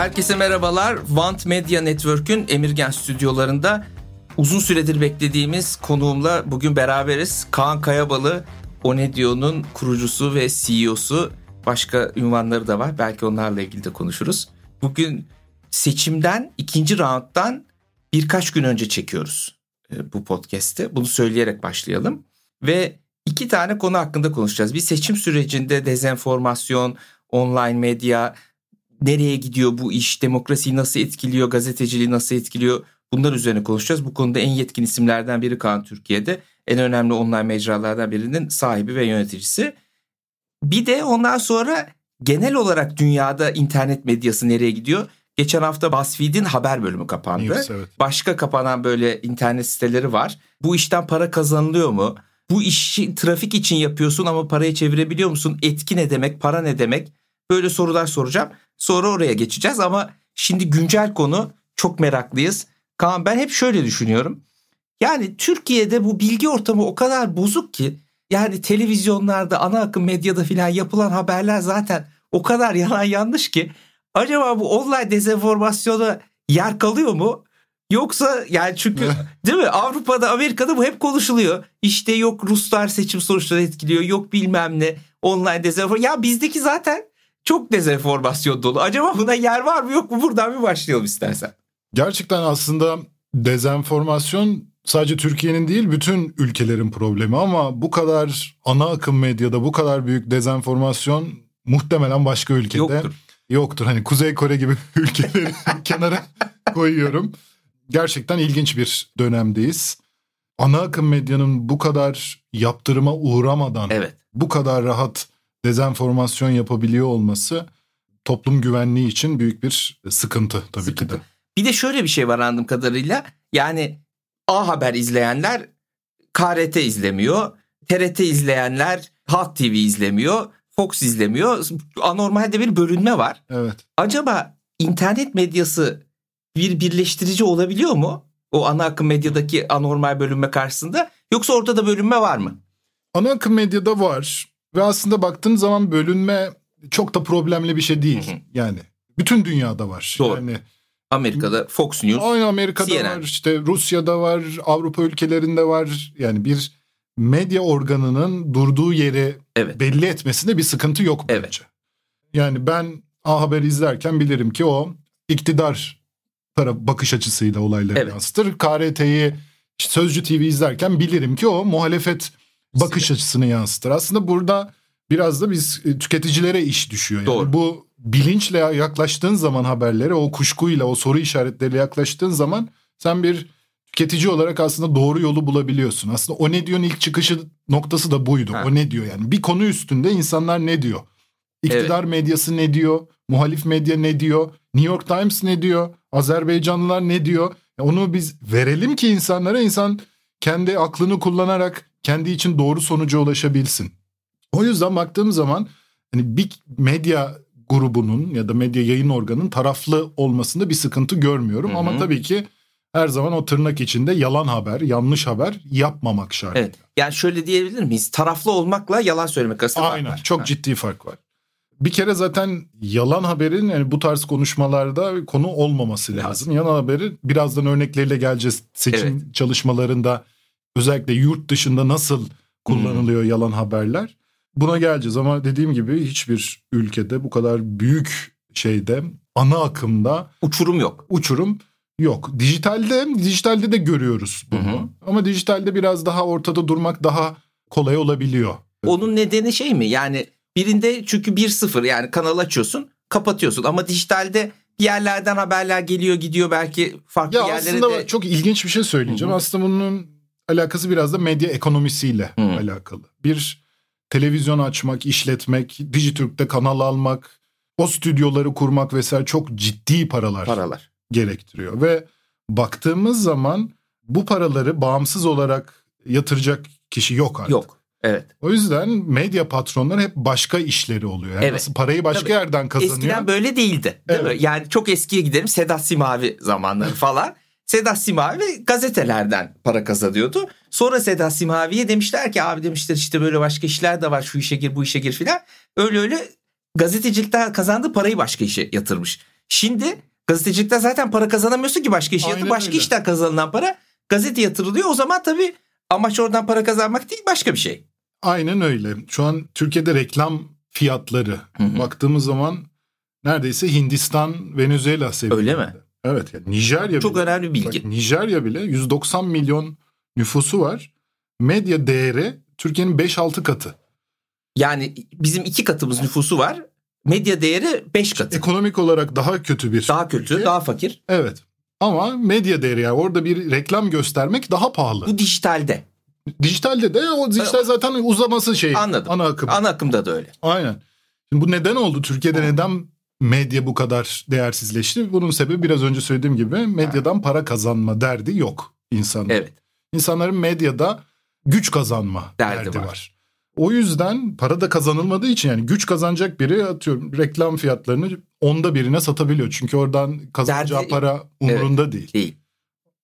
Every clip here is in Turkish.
Herkese merhabalar. Want Media Network'ün Emirgen stüdyolarında uzun süredir beklediğimiz konuğumla bugün beraberiz. Kaan Kayabalı, Onedio'nun kurucusu ve CEO'su. Başka ünvanları da var. Belki onlarla ilgili de konuşuruz. Bugün seçimden, ikinci rounddan birkaç gün önce çekiyoruz e, bu podcast'i. Bunu söyleyerek başlayalım. Ve iki tane konu hakkında konuşacağız. Bir seçim sürecinde dezenformasyon, online medya, nereye gidiyor bu iş, demokrasiyi nasıl etkiliyor, gazeteciliği nasıl etkiliyor bunlar üzerine konuşacağız. Bu konuda en yetkin isimlerden biri Kaan Türkiye'de. En önemli online mecralardan birinin sahibi ve yöneticisi. Bir de ondan sonra genel olarak dünyada internet medyası nereye gidiyor? Geçen hafta BuzzFeed'in haber bölümü kapandı. News, evet. Başka kapanan böyle internet siteleri var. Bu işten para kazanılıyor mu? Bu işi trafik için yapıyorsun ama parayı çevirebiliyor musun? Etki ne demek? Para ne demek? Böyle sorular soracağım. Sonra oraya geçeceğiz ama şimdi güncel konu çok meraklıyız. Kaan ben hep şöyle düşünüyorum. Yani Türkiye'de bu bilgi ortamı o kadar bozuk ki yani televizyonlarda ana akım medyada filan yapılan haberler zaten o kadar yalan yanlış ki acaba bu online dezenformasyona yer kalıyor mu? Yoksa yani çünkü değil mi Avrupa'da Amerika'da bu hep konuşuluyor. İşte yok Ruslar seçim sonuçları etkiliyor yok bilmem ne online dezenformasyon. Ya bizdeki zaten çok dezenformasyon dolu. Acaba buna yer var mı yok mu? Buradan bir başlayalım istersen. Gerçekten aslında dezenformasyon sadece Türkiye'nin değil bütün ülkelerin problemi ama bu kadar ana akım medyada bu kadar büyük dezenformasyon muhtemelen başka ülkede Yoktur. yoktur. Hani Kuzey Kore gibi ülkeleri kenara koyuyorum. Gerçekten ilginç bir dönemdeyiz. Ana akım medyanın bu kadar yaptırıma uğramadan Evet. bu kadar rahat dezenformasyon yapabiliyor olması toplum güvenliği için büyük bir sıkıntı tabii Sıkıntı. ki de. Bir de şöyle bir şey var anladığım kadarıyla. Yani A Haber izleyenler KRT izlemiyor. TRT izleyenler Halk TV izlemiyor. Fox izlemiyor. Anormalde bir bölünme var. Evet. Acaba internet medyası bir birleştirici olabiliyor mu? O ana akım medyadaki anormal bölünme karşısında. Yoksa orada da bölünme var mı? Ana akım medyada var ve aslında baktığın zaman bölünme çok da problemli bir şey değil. Hı hı. Yani bütün dünyada var. Doğru. Yani Amerika'da Fox News. aynı Amerika'da CNN. var, işte Rusya'da var, Avrupa ülkelerinde var. Yani bir medya organının durduğu yeri Evet. belli etmesinde bir sıkıntı yok bence. Evet. Yani ben A Haber izlerken bilirim ki o iktidar taraf bakış açısıyla olayları Evet. yansıtır. KRT'yi Sözcü TV izlerken bilirim ki o muhalefet bakış açısını yansıtır. Aslında burada biraz da biz e, tüketicilere iş düşüyor. Yani Doğru. bu bilinçle yaklaştığın zaman haberlere, o kuşkuyla, o soru işaretleriyle yaklaştığın zaman sen bir tüketici olarak aslında doğru yolu bulabiliyorsun. Aslında o ne diyor'un ilk çıkışı noktası da buydu. Ha. O ne diyor yani. Bir konu üstünde insanlar ne diyor? İktidar medyası ne diyor? Muhalif medya ne diyor? New York Times ne diyor? Azerbaycanlılar ne diyor? Onu biz verelim ki insanlara insan kendi aklını kullanarak kendi için doğru sonuca ulaşabilsin. O yüzden baktığım zaman hani bir medya grubunun ya da medya yayın organının taraflı olmasında bir sıkıntı görmüyorum. Hı hı. Ama tabii ki her zaman o tırnak içinde yalan haber, yanlış haber yapmamak şartıyla. Evet. Yani şöyle diyebilir miyiz? Taraflı olmakla yalan söylemek arasında fark Aynen var. çok Ha. ciddi fark var. Bir kere zaten yalan haberin yani bu tarz konuşmalarda konu olmaması lazım. Lazım. Yalan haberi birazdan örnekleriyle geleceğiz. Seçim çalışmalarında özellikle yurt dışında nasıl kullanılıyor yalan haberler. Buna geleceğiz ama dediğim gibi hiçbir ülkede bu kadar büyük şeyde ana akımda Uçurum yok. uçurum yok. Dijitalde dijitalde de görüyoruz bunu. Hı hı. Ama dijitalde biraz daha ortada durmak daha kolay olabiliyor. Onun nedeni şey mi? Yani birinde çünkü 1-0 yani kanal açıyorsun kapatıyorsun ama dijitalde yerlerden haberler geliyor gidiyor belki farklı Ya yerlere aslında de. çok ilginç bir şey söyleyeceğim. Hı hı. Aslında bunun alakası biraz da medya ekonomisiyle Hı. alakalı. Bir televizyon açmak, işletmek, Dijitürk'te kanal almak, o stüdyoları kurmak vesaire çok ciddi paralar, paralar. gerektiriyor. Ve baktığımız zaman bu paraları bağımsız olarak yatıracak kişi yok artık. Yok. Evet. O yüzden medya patronları hep başka işleri oluyor. Yani Evet. nasıl parayı başka Tabii. yerden kazanıyor. Eskiden böyle değildi. Değil Evet. mi? Yani çok eskiye gidelim. Sedat Simavi zamanları falan. Sedat Simavi gazetelerden para kazanıyordu. Sonra Sedat Simavi'ye demişler ki abi demişler işte böyle başka işler de var şu işe gir bu işe gir filan. Öyle öyle gazetecilikten kazandığı parayı başka işe yatırmış. Şimdi gazetecilikten zaten para kazanamıyorsun ki başka iş yapıp başka öyle. işten kazanılan para gazete yatırılıyor. O zaman tabii amaç oradan para kazanmak değil başka bir şey. Aynen öyle. Şu an Türkiye'de reklam fiyatları Hı-hı. baktığımız zaman neredeyse Hindistan, Venezuela seviyesinde. Öyle mi? Evet. Yani Nijerya Çok bile, önemli bilgi. Bak, Nijerya bile 190 milyon nüfusu var. Medya değeri Türkiye'nin 5-6 katı. Yani bizim iki katımız nüfusu var. Medya değeri 5 katı. Ekonomik olarak daha kötü bir. Daha kötü, ülke. daha fakir. Evet. Ama medya değeri yani orada bir reklam göstermek daha pahalı. Bu dijitalde. Dijitalde de o dijital zaten uzaması şey. Anladım. Ana akım. Ana akımda da öyle. Aynen. Şimdi bu neden oldu? Türkiye'de neden medya bu kadar değersizleşti? Bunun sebebi biraz önce söylediğim gibi medyadan para kazanma derdi yok insanlar. Evet. İnsanların medyada güç kazanma derdi, derdi var. var. O yüzden para da kazanılmadığı için yani güç kazanacak biri atıyorum reklam fiyatlarını onda birine satabiliyor. Çünkü oradan kazanacağı derdi, para umurunda evet, değil. Değil.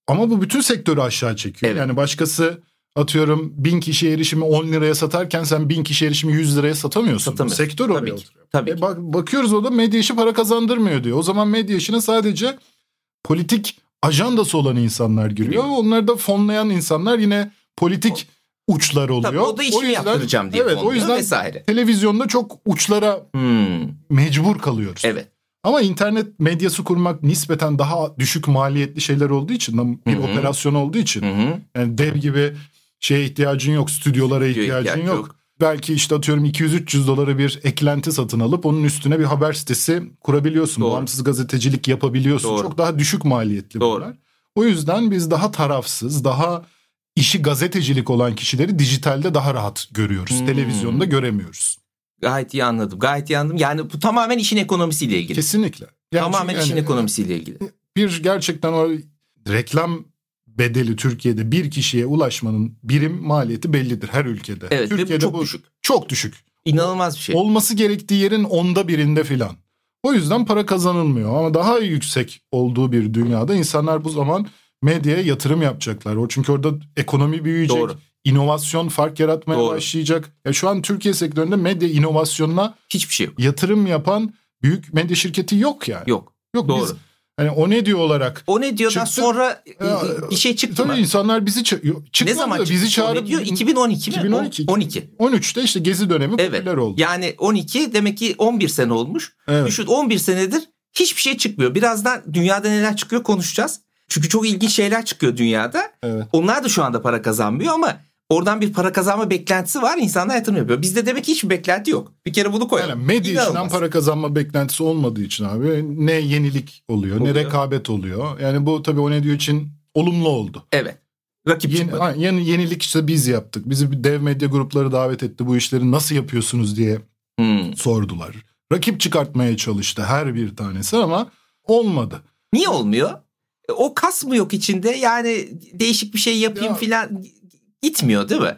Ama bu bütün sektörü aşağı çekiyor. Evet. Yani başkası atıyorum bin kişi erişimi 10 liraya satarken sen bin kişi erişimi 100 liraya satamıyorsun. Satamıyorsun. Sektör oraya Tabii oturuyor. Tabii e bak, bakıyoruz o da medya işi para kazandırmıyor diyor. O zaman medya işine sadece politik ajandası olan insanlar giriyor. Onları da fonlayan insanlar yine politik uçlar oluyor. Tabii o da işimi o yüzden, yaptıracağım diye evet, o yüzden vesaire. televizyonda çok uçlara hmm. mecbur kalıyoruz. Evet. Ama internet medyası kurmak nispeten daha düşük maliyetli şeyler olduğu için bir Hı-hı. operasyon olduğu için Hı-hı. yani dev gibi şeye ihtiyacın yok, stüdyolara ihtiyacın ihtiyaç yok. yok. Belki işte atıyorum 200-300 dolara bir eklenti satın alıp onun üstüne bir haber sitesi kurabiliyorsun. Doğru. Bağımsız gazetecilik yapabiliyorsun. Doğru. Çok daha düşük maliyetli Doğru. bunlar. O yüzden biz daha tarafsız, daha işi gazetecilik olan kişileri dijitalde daha rahat görüyoruz. Hmm. Televizyonda göremiyoruz. Gayet iyi anladım. Gayet iyi anladım. Yani bu tamamen işin ekonomisiyle ilgili. Kesinlikle. Yani tamamen yani, işin ekonomisiyle ilgili. Bir gerçekten o reklam bedeli Türkiye'de bir kişiye ulaşmanın birim maliyeti bellidir her ülkede. Evet Türkiye'de çok bu düşük. Çok düşük. İnanılmaz bir şey. Olması gerektiği yerin onda birinde filan. O yüzden para kazanılmıyor ama daha yüksek olduğu bir dünyada insanlar bu zaman medyaya yatırım yapacaklar. O çünkü orada ekonomi büyüyecek. Doğru. İnovasyon fark yaratmaya Doğru. başlayacak. Ya şu an Türkiye sektöründe medya inovasyonuna hiçbir şey yok. Yatırım yapan büyük medya şirketi yok yani. Yok. Yok Doğru. biz Hani o ne diyor olarak. O ne diyordan çıktı. sonra ya, bir şey çıktı tabii mı? insanlar bizi ça- ne zaman çıktı? bizi çağırıp diyor 2012 mi? 2012. 12. 13'te işte gezi dönemi evet. popüler oldu. Yani 12 demek ki 11 sene olmuş. Evet. Düşün 11 senedir hiçbir şey çıkmıyor. Birazdan dünyada neler çıkıyor konuşacağız. Çünkü çok ilginç şeyler çıkıyor dünyada. Evet. Onlar da şu anda para kazanmıyor ama oradan bir para kazanma beklentisi var. İnsanlar yatırım yapıyor. Bizde demek ki hiçbir beklenti yok. Bir kere bunu koyalım. Yani medya İnanılmaz. içinden para kazanma beklentisi olmadığı için abi ne yenilik oluyor, oluyor. ne rekabet oluyor. Yani bu tabii o ne diyor için olumlu oldu. Evet. Rakip Yeni, çıkmadı. Yeni, yenilik işte biz yaptık. Bizi bir dev medya grupları davet etti. Bu işleri nasıl yapıyorsunuz diye hmm. sordular. Rakip çıkartmaya çalıştı her bir tanesi ama olmadı. Niye olmuyor? E, o kas mı yok içinde? Yani değişik bir şey yapayım ya, filan gitmiyor değil mi?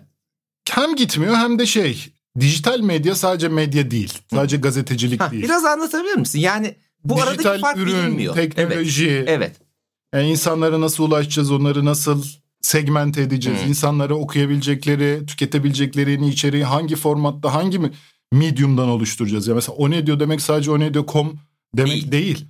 Hem gitmiyor hem de şey dijital medya sadece medya değil. Sadece Hı. gazetecilik ha, değil. Biraz anlatabilir misin? Yani bu dijital aradaki fark ürün, bilinmiyor. teknoloji. Evet. evet. Yani insanlara nasıl ulaşacağız, onları nasıl segment edeceğiz, hmm. insanlara okuyabilecekleri, tüketebilecekleri içeriği hangi formatta, hangi medium'dan oluşturacağız? Ya mesela o ne diyor demek sadece o ne diyor.com demek değil. değil.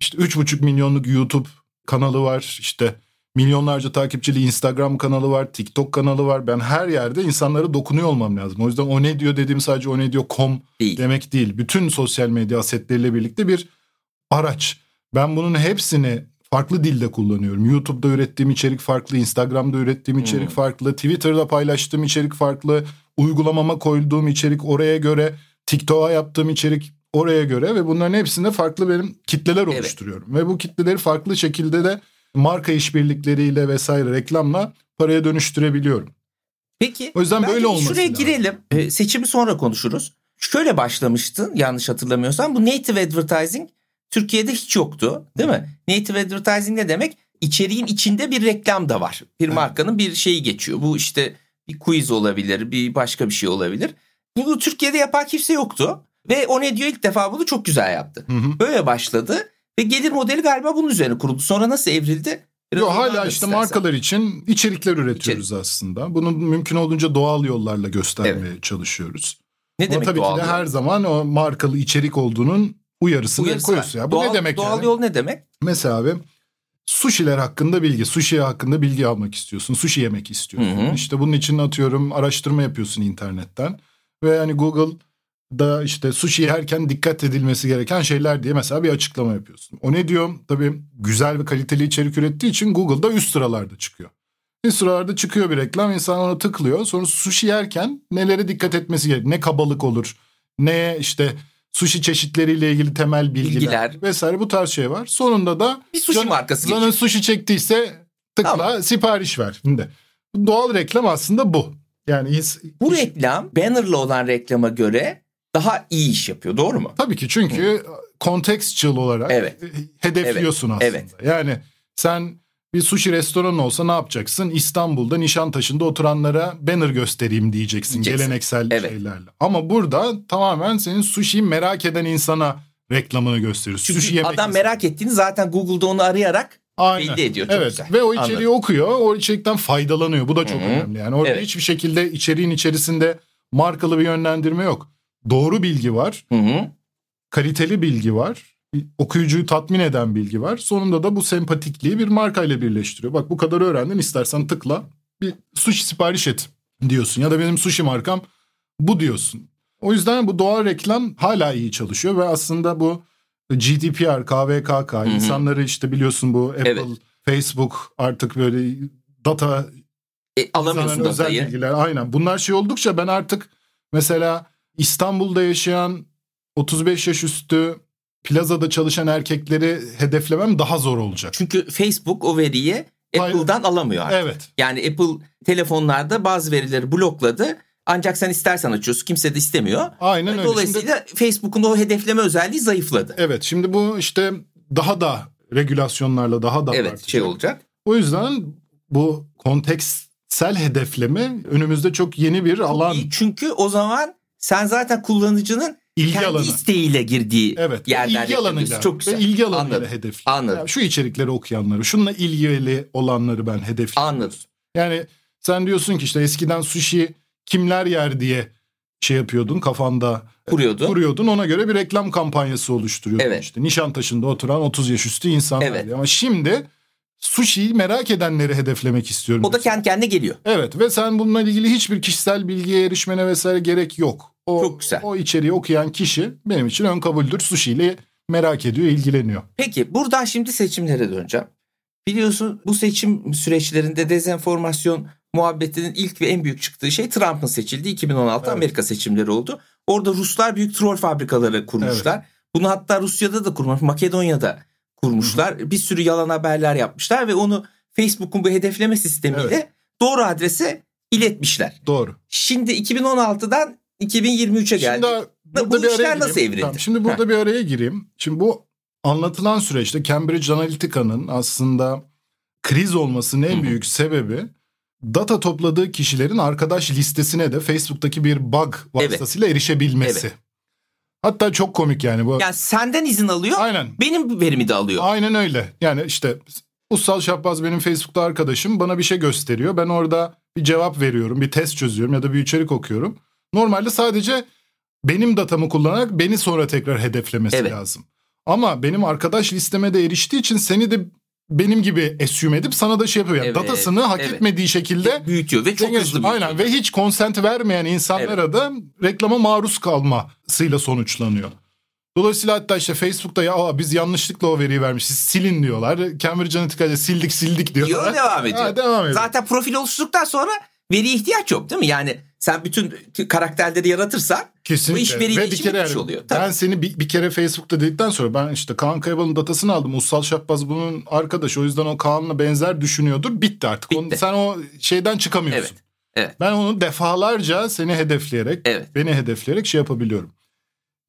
İşte 3,5 milyonluk YouTube kanalı var. İşte milyonlarca takipçili Instagram kanalı var, TikTok kanalı var. Ben her yerde insanlara dokunuyor olmam lazım. O yüzden o ne diyor dediğim sadece o ne diyor com değil. demek değil. Bütün sosyal medya asetleriyle birlikte bir araç. Ben bunun hepsini farklı dilde kullanıyorum. YouTube'da ürettiğim içerik farklı, Instagram'da ürettiğim içerik hmm. farklı, Twitter'da paylaştığım içerik farklı, uygulamama koyduğum içerik oraya göre, TikTok'a yaptığım içerik oraya göre ve bunların hepsinde farklı benim kitleler evet. oluşturuyorum. Ve bu kitleleri farklı şekilde de marka işbirlikleriyle vesaire reklamla paraya dönüştürebiliyorum. Peki. O yüzden böyle olması Şuraya lazım. girelim. Ee, seçimi sonra konuşuruz. Şöyle başlamıştın yanlış hatırlamıyorsam. Bu native advertising Türkiye'de hiç yoktu değil mi? Native advertising ne demek? İçeriğin içinde bir reklam da var. Bir markanın bir şeyi geçiyor. Bu işte bir quiz olabilir, bir başka bir şey olabilir. Bunu Türkiye'de yapan kimse yoktu. Ve o ne diyor ilk defa bunu çok güzel yaptı. Hı hı. Böyle başladı ve gelir modeli galiba bunun üzerine kuruldu. Sonra nasıl evrildi? Yok hala işte markalar için içerikler üretiyoruz İçerik. aslında. Bunu mümkün olduğunca doğal yollarla göstermeye evet. çalışıyoruz. Ne Ama demek tabii doğal ki de her zaman o markalı içerik olduğunun uyarısını Uyarısı koyuyorsun. Ya. Bu doğal, ne demek doğal yani? yol ne demek? Mesela abi Sushi'ler hakkında bilgi, sushi hakkında bilgi almak istiyorsun. Sushi yemek istiyorsun. Hı hı. İşte bunun için atıyorum araştırma yapıyorsun internetten. Ve yani Google'da işte sushi yerken dikkat edilmesi gereken şeyler diye mesela bir açıklama yapıyorsun. O ne diyor? Tabii güzel ve kaliteli içerik ürettiği için Google'da üst sıralarda çıkıyor. Üst sıralarda çıkıyor bir reklam. insan ona tıklıyor. Sonra sushi yerken nelere dikkat etmesi gerekiyor? Ne kabalık olur? Ne işte sushi çeşitleriyle ilgili temel bilgiler, bilgiler. vesaire bu tarz şey var. Sonunda da bir sushi can, markası Canın sushi çektiyse tıkla tamam. sipariş ver. Şimdi doğal reklam aslında bu. Yani bu iş... reklam bannerlı olan reklama göre daha iyi iş yapıyor. Doğru mu? Tabii ki çünkü contextual olarak evet. hedefliyorsun evet. aslında. Evet. Yani sen bir sushi restoranı olsa ne yapacaksın? İstanbul'da Nişantaşı'nda oturanlara banner göstereyim diyeceksin, diyeceksin. geleneksel evet. şeylerle. Ama burada tamamen senin sushi'yi merak eden insana reklamını gösteriyorsun. Çünkü sushi adam merak ettiğini zaten Google'da onu arayarak Aynen. belli ediyor. Çok evet güzel. ve o içeriği Anladım. okuyor, o içerikten faydalanıyor. Bu da çok Hı-hı. önemli. Yani orada evet. hiçbir şekilde içeriğin içerisinde markalı bir yönlendirme yok. Doğru bilgi var. Hı-hı. Kaliteli bilgi var okuyucuyu tatmin eden bilgi var. Sonunda da bu sempatikliği bir markayla birleştiriyor. Bak bu kadar öğrendin istersen tıkla bir sushi sipariş et diyorsun. Ya da benim sushi markam bu diyorsun. O yüzden bu doğal reklam hala iyi çalışıyor ve aslında bu GDPR, KVKK Hı-hı. insanları işte biliyorsun bu Apple, evet. Facebook artık böyle data e, alamıyorsun özel datayı. bilgiler. Aynen. Bunlar şey oldukça ben artık mesela İstanbul'da yaşayan 35 yaş üstü plazada çalışan erkekleri hedeflemem daha zor olacak. Çünkü Facebook o veriyi Apple'dan alamıyor artık. Evet. Yani Apple telefonlarda bazı verileri blokladı. Ancak sen istersen açıyorsun. Kimse de istemiyor. Aynen öyle. Dolayısıyla şimdi, Facebook'un o hedefleme özelliği zayıfladı. Evet. Şimdi bu işte daha da regülasyonlarla daha da Evet artacak. şey olacak. O yüzden bu kontekstsel hedefleme önümüzde çok yeni bir çok alan. Çünkü o zaman sen zaten kullanıcının ilgi kendi alanı. isteğiyle girdiği evet, yerden ilgi alanıyla çok güzel. Ve ilgi alanıyla Anladım. hedefliyor. Anladım. Yani şu içerikleri okuyanları, şununla ilgili olanları ben hedefliyorum. Anladım. Yani sen diyorsun ki işte eskiden sushi kimler yer diye şey yapıyordun kafanda kuruyordun. kuruyordun ona göre bir reklam kampanyası oluşturuyordun evet. işte Nişantaşı'nda oturan 30 yaş üstü insanlar evet. ama şimdi sushi'yi merak edenleri hedeflemek istiyorum. O da kendi kendine geliyor. Evet ve sen bununla ilgili hiçbir kişisel bilgiye erişmene vesaire gerek yok. O, Çok güzel. O içeriği okuyan kişi benim için ön kabuldür. Sushi ile merak ediyor, ilgileniyor. Peki buradan şimdi seçimlere döneceğim. Biliyorsun bu seçim süreçlerinde dezenformasyon muhabbetinin ilk ve en büyük çıktığı şey Trump'ın seçildiği 2016 evet. Amerika seçimleri oldu. Orada Ruslar büyük troll fabrikaları kurmuşlar. Evet. Bunu hatta Rusya'da da kurmuş, Makedonya'da kurmuşlar. Hı-hı. Bir sürü yalan haberler yapmışlar ve onu Facebook'un bu hedefleme sistemiyle evet. doğru adrese iletmişler. Doğru. Şimdi 2016'dan 2023'e geldik. Şimdi bu bir işler nasıl evrildi? Tamam, şimdi burada bir araya gireyim. Şimdi bu anlatılan süreçte Cambridge Analytica'nın aslında kriz olmasının en büyük sebebi data topladığı kişilerin arkadaş listesine de Facebook'taki bir bug vasıtasıyla evet. erişebilmesi. Evet. Hatta çok komik yani bu. Yani senden izin alıyor. Aynen. Benim verimi de alıyor. Aynen öyle. Yani işte Ussal Şahbaz benim Facebook'ta arkadaşım bana bir şey gösteriyor. Ben orada bir cevap veriyorum, bir test çözüyorum ya da bir içerik okuyorum. Normalde sadece benim datamı kullanarak beni sonra tekrar hedeflemesi evet. lazım. Ama benim arkadaş listeme de eriştiği için seni de benim gibi assume edip sana da şey yapıyor. Yani evet, datasını hak evet. etmediği şekilde büyütüyor ve çok hızlı büyütüyor. Aynen ve hiç consent vermeyen insanlara evet. da reklama maruz kalmasıyla sonuçlanıyor. Dolayısıyla hatta işte Facebook'ta ya biz yanlışlıkla o veriyi vermişiz silin diyorlar. Cambridge Analytica'da sildik sildik diyorlar. Yola devam ediyor. Ha, devam ediyor. Zaten profil oluşturduktan sonra veriye ihtiyaç yok değil mi? Yani sen bütün karakterleri yaratırsan Kesinlikle. bu iş veriyle Ve bir kere yani, oluyor. Tabii. Ben seni bir, bir kere Facebook'ta dedikten sonra ben işte Kaan Kayabal'ın datasını aldım. Ussal Şahbaz bunun arkadaşı. O yüzden o Kaan'la benzer düşünüyordur. Bitti artık. Bitti. Onu, sen o şeyden çıkamıyorsun. Evet. Evet. Ben onu defalarca seni hedefleyerek, evet. beni hedefleyerek şey yapabiliyorum.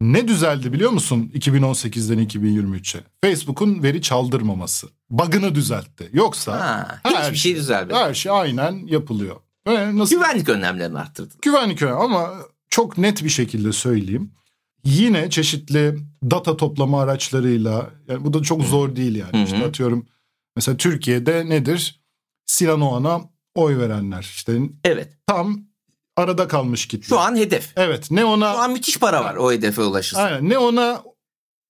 Ne düzeldi biliyor musun 2018'den 2023'e? Facebook'un veri çaldırmaması. Bug'ını düzeltti. Yoksa ha, hiçbir şey, şey düzelmedi. Her şey aynen yapılıyor. Nasıl? Güvenlik önlemlerini arttırdı. Güvenlik önlemi ama çok net bir şekilde söyleyeyim. Yine çeşitli data toplama araçlarıyla yani bu da çok zor değil yani. İşte atıyorum mesela Türkiye'de nedir? Sinan Oğan'a oy verenler işte. Evet. Tam arada kalmış kitle. Şu an hedef. Evet. Ne ona Şu an müthiş para var o hedefe ulaşırsa. Aynen. Ne ona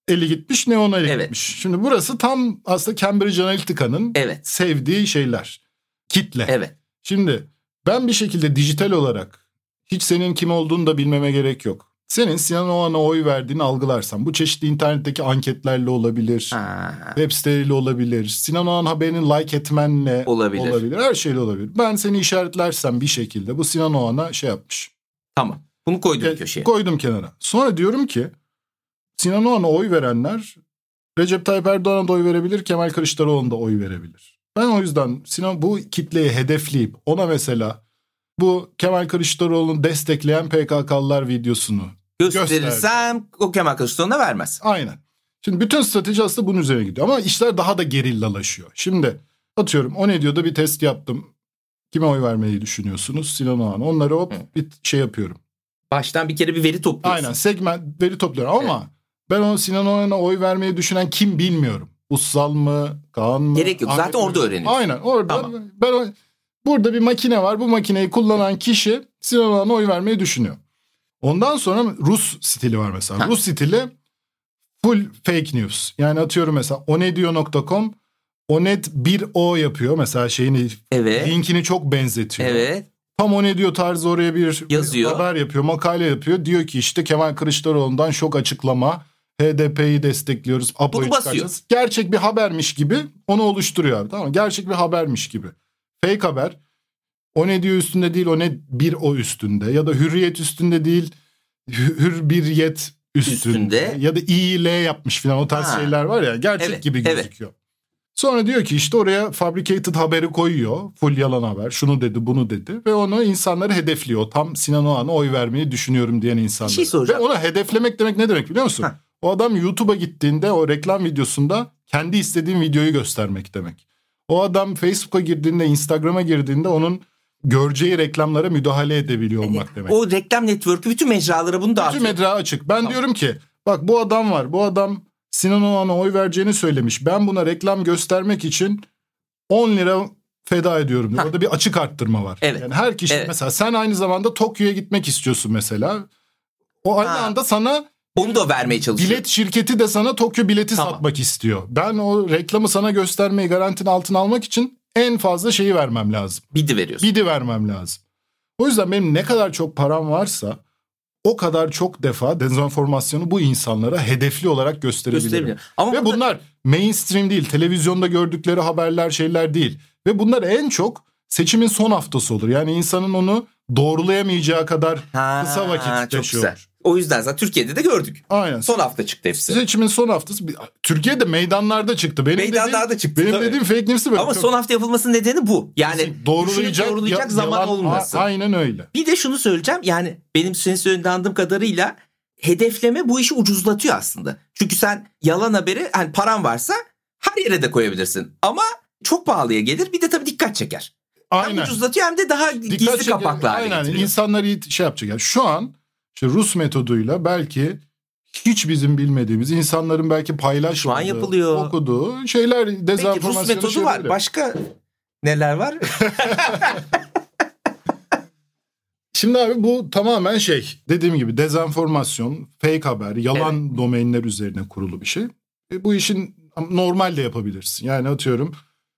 eli gitmiş ne ona eli Evet. gitmiş. Şimdi burası tam aslında Cambridge Analytica'nın Evet. sevdiği şeyler. Kitle. Evet. Şimdi ben bir şekilde dijital olarak hiç senin kim olduğunu da bilmeme gerek yok. Senin Sinan Oğan'a oy verdiğini algılarsam bu çeşitli internetteki anketlerle olabilir. Ha, Web siteleriyle olabilir. Sinan Oğan haberini like etmenle Olabilir. olabilir. Her şeyle olabilir. Ben seni işaretlersem bir şekilde bu Sinan Oğan'a şey yapmış. tamam. Bunu koydum Ge- köşeye. Koydum kenara. Sonra diyorum ki Sinan Oğan'a oy verenler Recep Tayyip Erdoğan'a da oy verebilir, Kemal Kılıçdaroğlu'na da oy verebilir. Ben o yüzden Sinan bu kitleyi hedefleyip ona mesela bu Kemal Kılıçdaroğlu'nu destekleyen PKK'lılar videosunu Gösterirsem o Kemal Kılıçdaroğlu'na vermez. Aynen. Şimdi bütün strateji aslında bunun üzerine gidiyor. Ama işler daha da gerillalaşıyor. Şimdi atıyorum o ne diyor da bir test yaptım. Kime oy vermeyi düşünüyorsunuz? Sinan Oğan. Onları hop Hı. bir şey yapıyorum. Baştan bir kere bir veri topluyorsun. Aynen segment veri topluyorum ama ben o Sinan Oğan'a oy vermeyi düşünen kim bilmiyorum. Ussal mı? Kaan mı? Gerek yok. Zaten Ahmet orada öğreniyorsun. Aynen orada. Tamam. Ben burada bir makine var. Bu makineyi kullanan kişi Sinan Oğan'a oy vermeyi düşünüyor. Ondan sonra Rus stili var mesela. Ha. Rus stili full fake news. Yani atıyorum mesela onediyor.com Onet bir o yapıyor mesela şeyini Evet. linkini çok benzetiyor. Evet. Tam o ne diyor tarzı oraya bir Yazıyor. bir haber yapıyor, makale yapıyor. Diyor ki işte Kemal Kılıçdaroğlu'ndan şok açıklama. HDP'yi destekliyoruz. APO'yu çıkaracağız. Gerçek bir habermiş gibi onu oluşturuyor abi. Tamam? Gerçek bir habermiş gibi. Fake haber. O ne diyor üstünde değil o ne bir o üstünde. Ya da hürriyet üstünde değil hü- hür bir yet üstünde. Üstünde. Ya da İ, L yapmış falan o tarz Ha. şeyler var ya. Gerçek Evet, gibi evet. gözüküyor. Sonra diyor ki işte oraya fabricated haberi koyuyor. Full yalan haber. Şunu dedi bunu dedi. Ve onu insanları hedefliyor. Tam Sinan Oğan'a oy vermeyi düşünüyorum diyen insanlar. şey soracağım. Ve onu hedeflemek demek ne demek biliyor musun? Heh. O adam YouTube'a gittiğinde o reklam videosunda kendi istediğin videoyu göstermek demek. O adam Facebook'a girdiğinde, Instagram'a girdiğinde onun göreceği reklamlara müdahale edebiliyor olmak demek. O reklam network'ü bütün mecralara bunu Bütün dağıtıyor. medra açık. Ben Tamam. diyorum ki bak bu adam var. Bu adam Sinan Oğan'a oy vereceğini söylemiş. Ben buna reklam göstermek için 10 lira feda ediyorum. diyor. Orada bir açık arttırma var. Evet. Yani her kişi Evet. mesela sen aynı zamanda Tokyo'ya gitmek istiyorsun mesela. O aynı Ha. anda sana Onu da vermeye çalışıyor. bilet şirketi de sana Tokyo bileti Tamam. satmak istiyor. Ben o reklamı sana göstermeyi garantinin altına almak için en fazla şeyi vermem lazım. Bidi veriyorsun. Bidi vermem lazım. O yüzden benim ne kadar çok param varsa o kadar çok defa dezenformasyonu bu insanlara hedefli olarak gösterebilirim. Gösterebiliyor. Ama Ve burada- bunlar mainstream değil, televizyonda gördükleri haberler şeyler değil. Ve bunlar en çok seçimin son haftası olur. Yani insanın onu doğrulayamayacağı kadar Ha, kısa vakit çok yaşıyor. güzel. O yüzden zaten Türkiye'de de gördük. Aynen. Son hafta çıktı hepsi. Seçimin son haftası. Türkiye'de meydanlarda çıktı. Benim Meydanlarda dediğim, çıktı, Benim tabii. dediğim fake news'ü böyle. Ama çok- son hafta yapılmasının nedeni bu. Yani doğrulayacak, doğrulayacak ya- zaman yalan- olmasın. A- Aynen öyle. Bir de şunu söyleyeceğim. Yani benim senin anladığım kadarıyla hedefleme bu işi ucuzlatıyor aslında. Çünkü sen yalan haberi hani paran varsa her yere de koyabilirsin. Ama çok pahalıya gelir. Bir de tabii dikkat çeker. Hem Aynen. ucuzlatıyor hem de daha Dikkat gizli çeker- kapaklı hale Aynen getiriyor. insanları iyi şey yapacak. Yani şu an işte Rus metoduyla belki hiç bizim bilmediğimiz insanların belki paylaşmadığı, Şu an yapılıyor. okuduğu şeyler Peki Rus metodu şey var. Başka neler var? Şimdi abi bu tamamen şey dediğim gibi dezenformasyon, fake haber, yalan domainler üzerine kurulu bir şey. E, bu işin normal de yapabilirsin. Yani atıyorum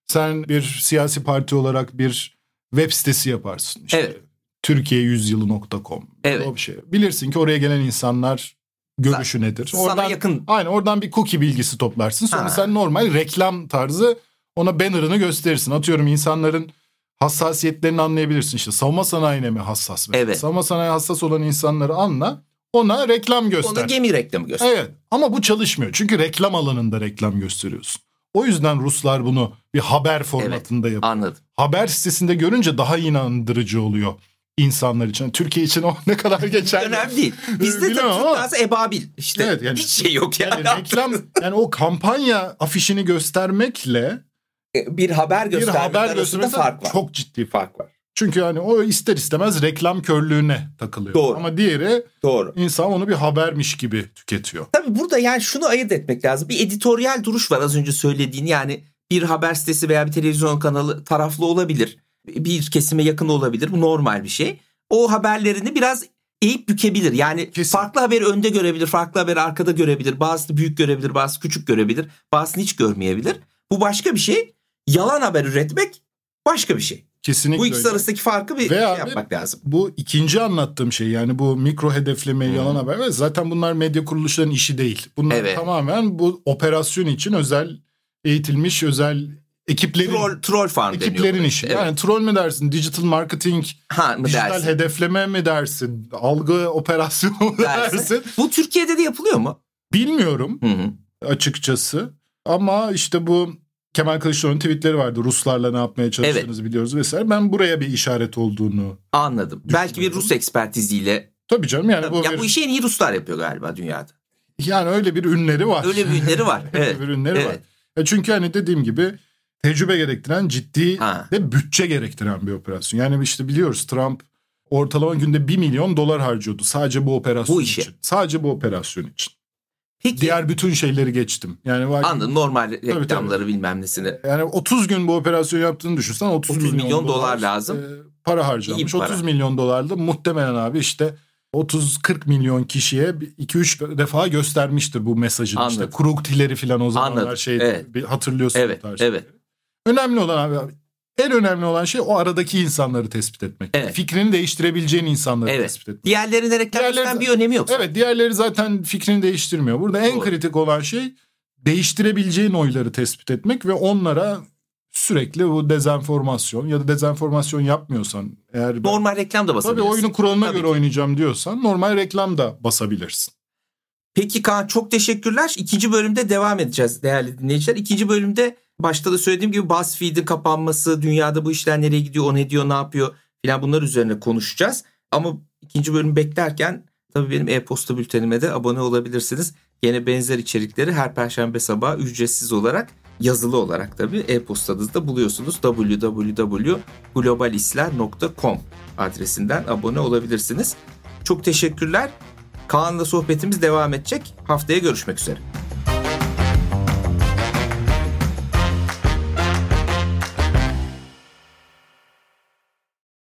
sen bir siyasi parti olarak bir web sitesi yaparsın. İşte Evet. Türkiye100yılı.com. Evet. O bir şey. Bilirsin ki oraya gelen insanlar görüşü nedir. Sana yakın. Aynen oradan bir cookie bilgisi toplarsın. Sonra Ha. sen normal reklam tarzı ona banner'ını gösterirsin. Atıyorum insanların hassasiyetlerini anlayabilirsin. İşte savunma sanayine mi hassas? mesela? Evet. Savunma sanayi hassas olan insanları anla. Ona reklam göster. Onu gemi reklamı göster. Evet ama bu çalışmıyor. Çünkü reklam alanında reklam gösteriyorsun. O yüzden Ruslar bunu bir haber formatında yapıyor. Anladım. Haber sitesinde görünce daha inandırıcı oluyor insanlar için. Türkiye için o ne kadar geçerli. Önemli değil. Bizde Bilemem tabii ama- ebabil. İşte Evet, yani- hiç şey yok yani. Yani reklam yani o kampanya afişini göstermekle bir haber bir göstermek haber arasında göstermekte fark var. çok ciddi fark var. Çünkü hani o ister istemez reklam körlüğüne takılıyor. Doğru. Ama diğeri Doğru. insan onu bir habermiş gibi tüketiyor. Tabii burada yani şunu ayırt etmek lazım. Bir editoryal duruş var az önce söylediğin. Yani bir haber sitesi veya bir televizyon kanalı taraflı olabilir. Bir kesime yakın olabilir. Bu normal bir şey. O haberlerini biraz eğip bükebilir. Yani Kesin. farklı haberi önde görebilir, farklı haberi arkada görebilir. Bazısı büyük görebilir, bazısı küçük görebilir. Bazısını hiç görmeyebilir. Bu başka bir şey. Yalan haber üretmek başka bir şey. Kesinlikle Bu ikisi öyle. arasındaki farkı bir Ve şey yapmak lazım. Bu ikinci anlattığım şey yani bu mikro hedefleme, hmm. yalan haber ve zaten bunlar medya kuruluşlarının işi değil. Bunlar evet. tamamen bu operasyon için özel eğitilmiş özel ekiplerin troll, troll farm ekiplerin işi. Evet. Yani troll mi dersin? Digital marketing, ha, mı dijital dersin? hedefleme mi dersin? Algı operasyonu mu dersin? dersin? Bu Türkiye'de de yapılıyor mu? Bilmiyorum hı hı. açıkçası. Ama işte bu Kemal Kılıçdaroğlu'nun tweetleri vardı. Ruslarla ne yapmaya çalıştığınızı evet. biliyoruz vesaire. Ben buraya bir işaret olduğunu anladım. Belki bir Rus ekspertiziyle. Tabii canım yani bu ya bir... bu işi en iyi Ruslar yapıyor galiba dünyada. Yani öyle bir ünleri var. Öyle bir ünleri var. Evet. öyle bir ünleri evet. var. E çünkü hani dediğim gibi tecrübe gerektiren ciddi ha. ve bütçe gerektiren bir operasyon. Yani işte biliyoruz Trump ortalama günde 1 milyon dolar harcıyordu sadece bu operasyon bu işe. için. Sadece bu operasyon için. Peki. Diğer bütün şeyleri geçtim. Yani var Anladım normal reklamları tabii, tabii. bilmem nesini. Yani 30 gün bu operasyon yaptığını düşünsen 30, 30 milyon, milyon dolar, dolar lazım. E, para harcamış. Para. 30 milyon dolarla muhtemelen abi işte 30-40 milyon kişiye 2-3 defa göstermiştir bu mesajın. Anladım. İşte Krugtileri falan o zamanlar Anladım. şey evet. hatırlıyorsun. Evet, evet. Önemli olan abi en önemli olan şey o aradaki insanları tespit etmek. Evet. Fikrini değiştirebileceğin insanları evet. tespit etmek. Diğerlerine reklam bir önemi yok. Evet diğerleri zaten fikrini değiştirmiyor. Burada en Doğru. kritik olan şey değiştirebileceğin oyları tespit etmek ve onlara sürekli bu dezenformasyon ya da dezenformasyon yapmıyorsan eğer normal reklam da basabilirsin. Tabii oyunun kuralına Tabii göre ki. oynayacağım diyorsan normal reklam da basabilirsin. Peki Kaan çok teşekkürler. İkinci bölümde devam edeceğiz değerli dinleyiciler. İkinci bölümde başta da söylediğim gibi BuzzFeed'in kapanması, dünyada bu işler nereye gidiyor, o ne diyor, ne yapıyor filan bunlar üzerine konuşacağız. Ama ikinci bölüm beklerken tabii benim e-posta bültenime de abone olabilirsiniz. Yine benzer içerikleri her perşembe sabahı ücretsiz olarak yazılı olarak tabii e-postanızda buluyorsunuz. www.globalisler.com adresinden abone olabilirsiniz. Çok teşekkürler. Kaan'la sohbetimiz devam edecek. Haftaya görüşmek üzere.